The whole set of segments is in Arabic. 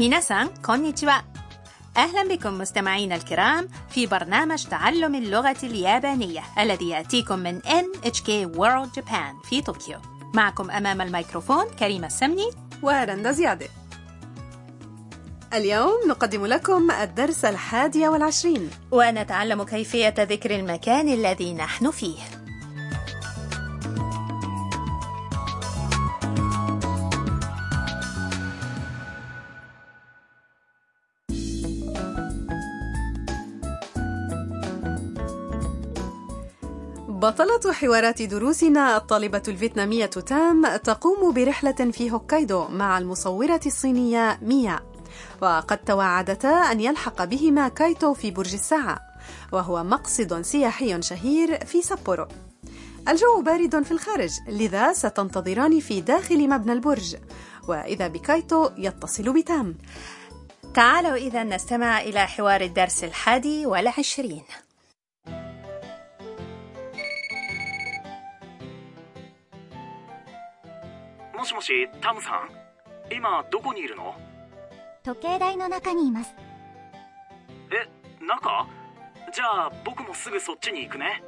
ميناسان كونيتشوا أهلا بكم مستمعينا الكرام في برنامج تعلم اللغة اليابانية الذي يأتيكم من NHK World Japan في طوكيو معكم أمام الميكروفون كريمة السمني ورندا زيادة اليوم نقدم لكم الدرس الحادي والعشرين ونتعلم كيفية ذكر المكان الذي نحن فيه بطلة حوارات دروسنا الطالبة الفيتنامية تام تقوم برحلة في هوكايدو مع المصورة الصينية ميا. وقد توعدتا أن يلحق بهما كايتو في برج الساعة وهو مقصد سياحي شهير في سابورو. الجو بارد في الخارج لذا ستنتظران في داخل مبنى البرج. وإذا بكايتو يتصل بتام. تعالوا إذا نستمع إلى حوار الدرس الحادي والعشرين. もしもしタムさん今どこにいるの時計台の中にいますえ中じゃあ僕もすぐそっちに行くね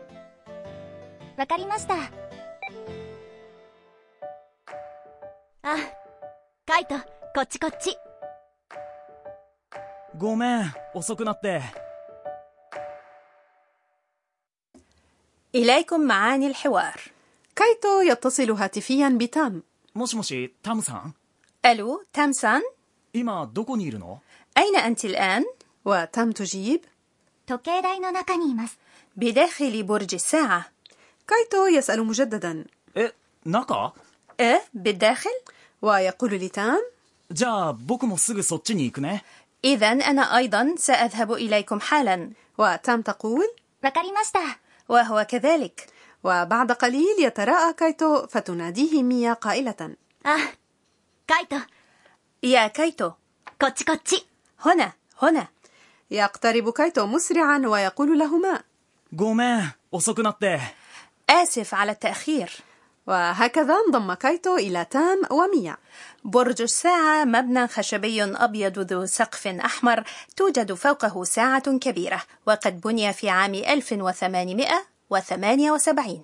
わかりましたあカイトこっちこっちごめん遅くなって إليكم معاني الحوار كايتو يتصل هاتفيا بتام もしもしタムさん ألو تامسان 今どこにいるの أين أنت الآن؟ وتام تجيب 時計台の中にいます بداخل برج الساعة كايتو يسأل مجددا え中 أه بالداخل؟ ويقول لتام じゃあ僕もすぐそっちに行くね إذا أنا أيضا سأذهب إليكم حالا وتام تقول わかりました وهو كذلك وبعد قليل يتراءى كايتو فتناديه ميا قائلة. آه كايتو. يا كايتو. こっち こっち. هنا هنا. يقترب كايتو مسرعا ويقول لهما. ごめん آسف على التأخير. وهكذا انضم كايتو إلى تام وميا. برج الساعة مبنى خشبي أبيض ذو سقف أحمر توجد فوقه ساعة كبيرة وقد بني في عام 1800 1878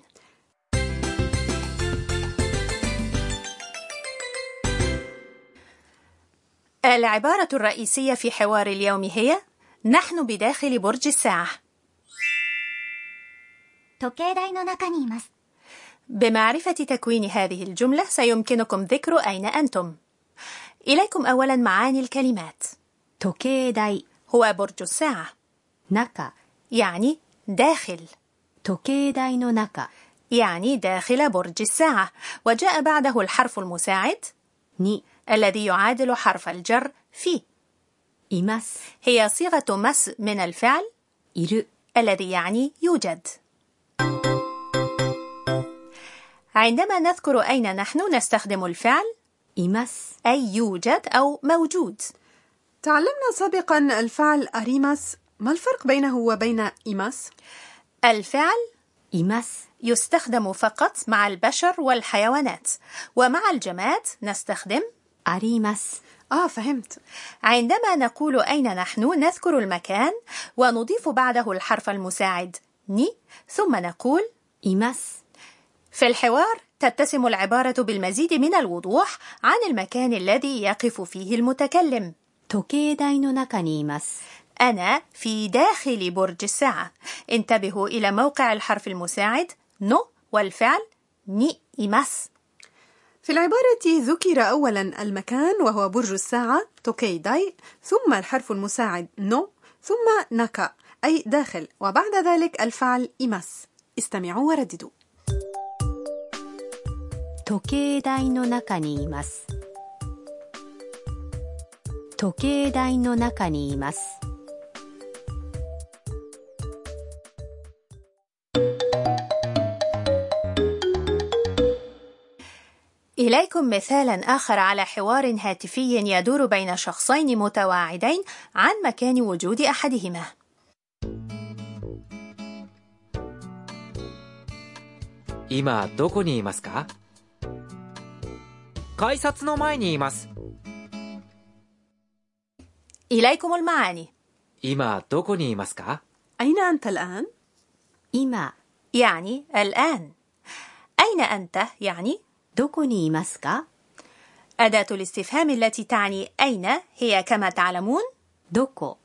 العبارة الرئيسية في حوار اليوم هي نحن بداخل برج الساعة 時計台の中にいます بمعرفة تكوين هذه الجملة سيمكنكم ذكر أين أنتم. إليكم أولا معاني الكلمات. 時計台 هو برج الساعة، 中 يعني داخل، 時計台の中 يعني داخل برج الساعة. وجاء بعده الحرف المساعد. ني. الذي يعادل حرف الجر. في. إيماس. هي صيغة مس من الفعل. إيرو. الذي يعني يوجد. عندما نذكر أين نحن نستخدم الفعل إيماس. أي يوجد أو موجود. تعلمنا سابقا الفعل أريماس. ما الفرق بينه وبين إيماس؟ الفعل إيماس يستخدم فقط مع البشر والحيوانات ومع الجماد نستخدم أريماس آه فهمت. عندما نقول أين نحن نذكر المكان ونضيف بعده الحرف المساعد に ثم نقول います في الحوار تتسم العبارة بالمزيد من الوضوح عن المكان الذي يقف فيه المتكلم. 時計台の中にいます أنا في داخل برج الساعة انتبهوا إلى موقع الحرف المساعد نو والفعل ني إيماس في العبارة ذكر أولا المكان وهو برج الساعة توكي داي ثم الحرف المساعد نو ثم ناكا أي داخل وبعد ذلك الفعل إيماس استمعوا ورددوا 時計台の中にいます時計台の中にいます إليكم مثالا آخر على حوار هاتفي يدور بين شخصين متواعدين عن مكان وجود أحدهما. 今どこにいますか改札の前にいます إليكم المعاني 今どこにいますか أين أنت الآن؟ 今 يعني الآن أين أنت يعني どこにいますか أداة الاستفهام التي تعني أين هي كما تعلمون どこ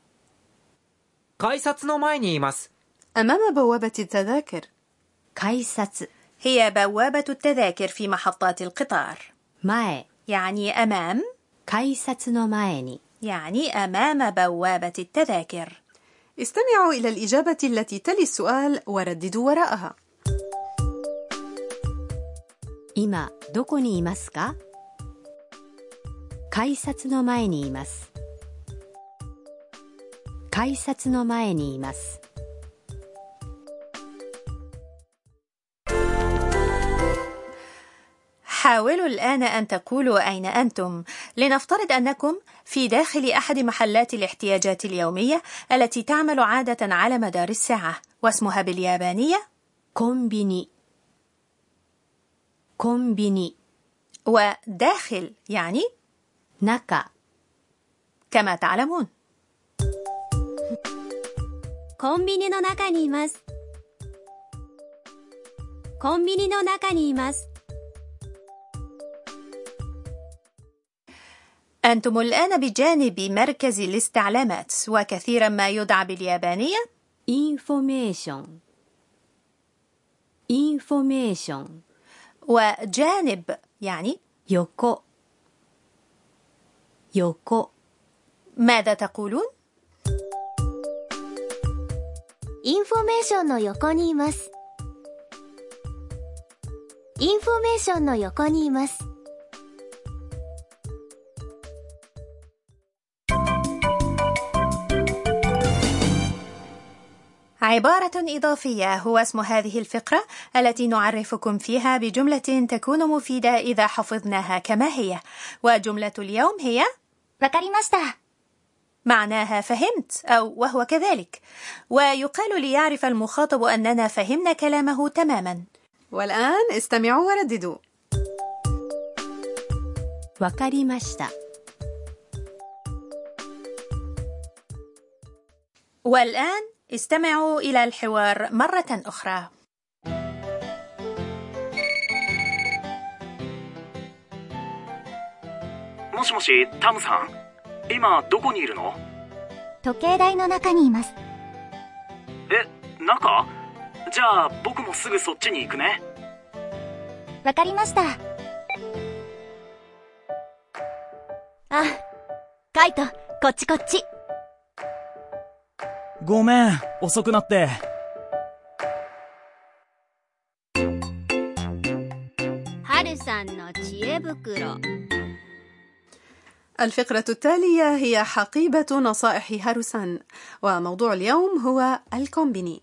改札の前にいます。 أمام بوابة التذاكر 改札 هي بوابة التذاكر في محطات القطار 前 يعني أمام 改札の前に يعني أمام بوابة التذاكر استمعوا إلى الإجابة التي تلي السؤال ورددوا وراءها 今どこにいますか改札の前にいます改札の前にいます حاولوا الآن أن تقولوا أين أنتم لنفترض أنكم في داخل أحد محلات الاحتياجات اليومية التي تعمل عادة على مدار الساعة واسمها باليابانية コ كومبيني. وداخل يعني 中. كما تعلمون. コンビニ の コンビニ の أنتم الآن بجانب مركز الاستعلامات وكثيرا ما يدعى باليابانية. Information. Information. وجانب يعني 横横 ماذا تقولون؟ インフォメーションの横にいます。インフォメーションの横にいます。 عبارة إضافية هو اسم هذه الفقرة التي نعرفكم فيها بجملة تكون مفيدة إذا حفظناها كما هي وجملة اليوم هي わかりました。 معناها فهمت أو وهو كذلك ويقال ليعرف المخاطب أننا فهمنا كلامه تماما والآن استمعوا ورددوا わかりました والآن استمعوا إلى الحوار مرة أخرى もしもしタムさん今どこにいるの時計台の中にいます。え中じゃあ僕もすぐそっちに行くねわかりました。あ、カイト、こっちこっち。 ごめん、遅くなって。はるさんの知恵袋 الفقرة التالية هي حقيبة نصائح هاروسان وموضوع اليوم هو الكومبيني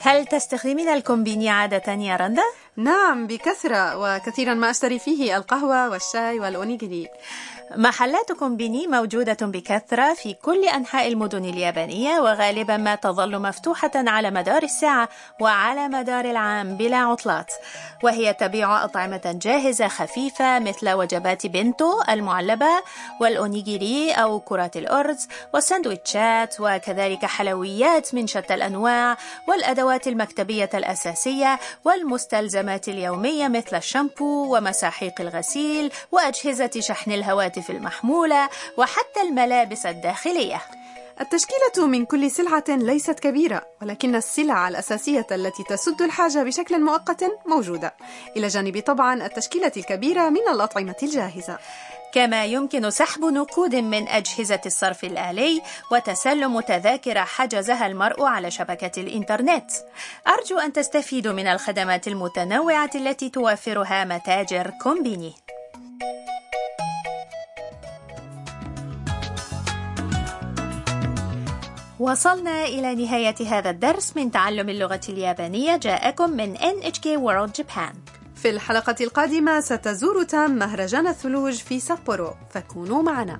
هل تستخدمين الكومبيني عادة يا رندا؟ نعم بكثرة وكثيرا ما أشتري فيه القهوة والشاي والأونيجيري محلات كومبيني موجودة بكثرة في كل أنحاء المدن اليابانية وغالبا ما تظل مفتوحة على مدار الساعة وعلى مدار العام بلا عطلات. وهي تبيع أطعمة جاهزة خفيفة مثل وجبات بنتو المعلبة والأونيجيري أو كرات الأرز والسندويتشات وكذلك حلويات من شتى الأنواع والأدوات المكتبية الأساسية والمستلزمات اليومية مثل الشامبو ومساحيق الغسيل وأجهزة شحن الهواتف المحمولة وحتى الملابس الداخلية التشكيلة من كل سلعة ليست كبيرة ولكن السلع الأساسية التي تسد الحاجة بشكل مؤقت موجودة إلى جانب طبعا التشكيلة الكبيرة من الأطعمة الجاهزة كما يمكن سحب نقود من أجهزة الصرف الآلي وتسلم تذاكر حجزها المرء على شبكة الإنترنت. أرجو أن تستفيدوا من الخدمات المتنوعة التي توفرها متاجر كومبيني. وصلنا إلى نهاية هذا الدرس من تعلم اللغة اليابانية. جاءكم من NHK World Japan. في الحلقة القادمة ستزور تام مهرجان الثلوج في سابورو. فكونوا معنا.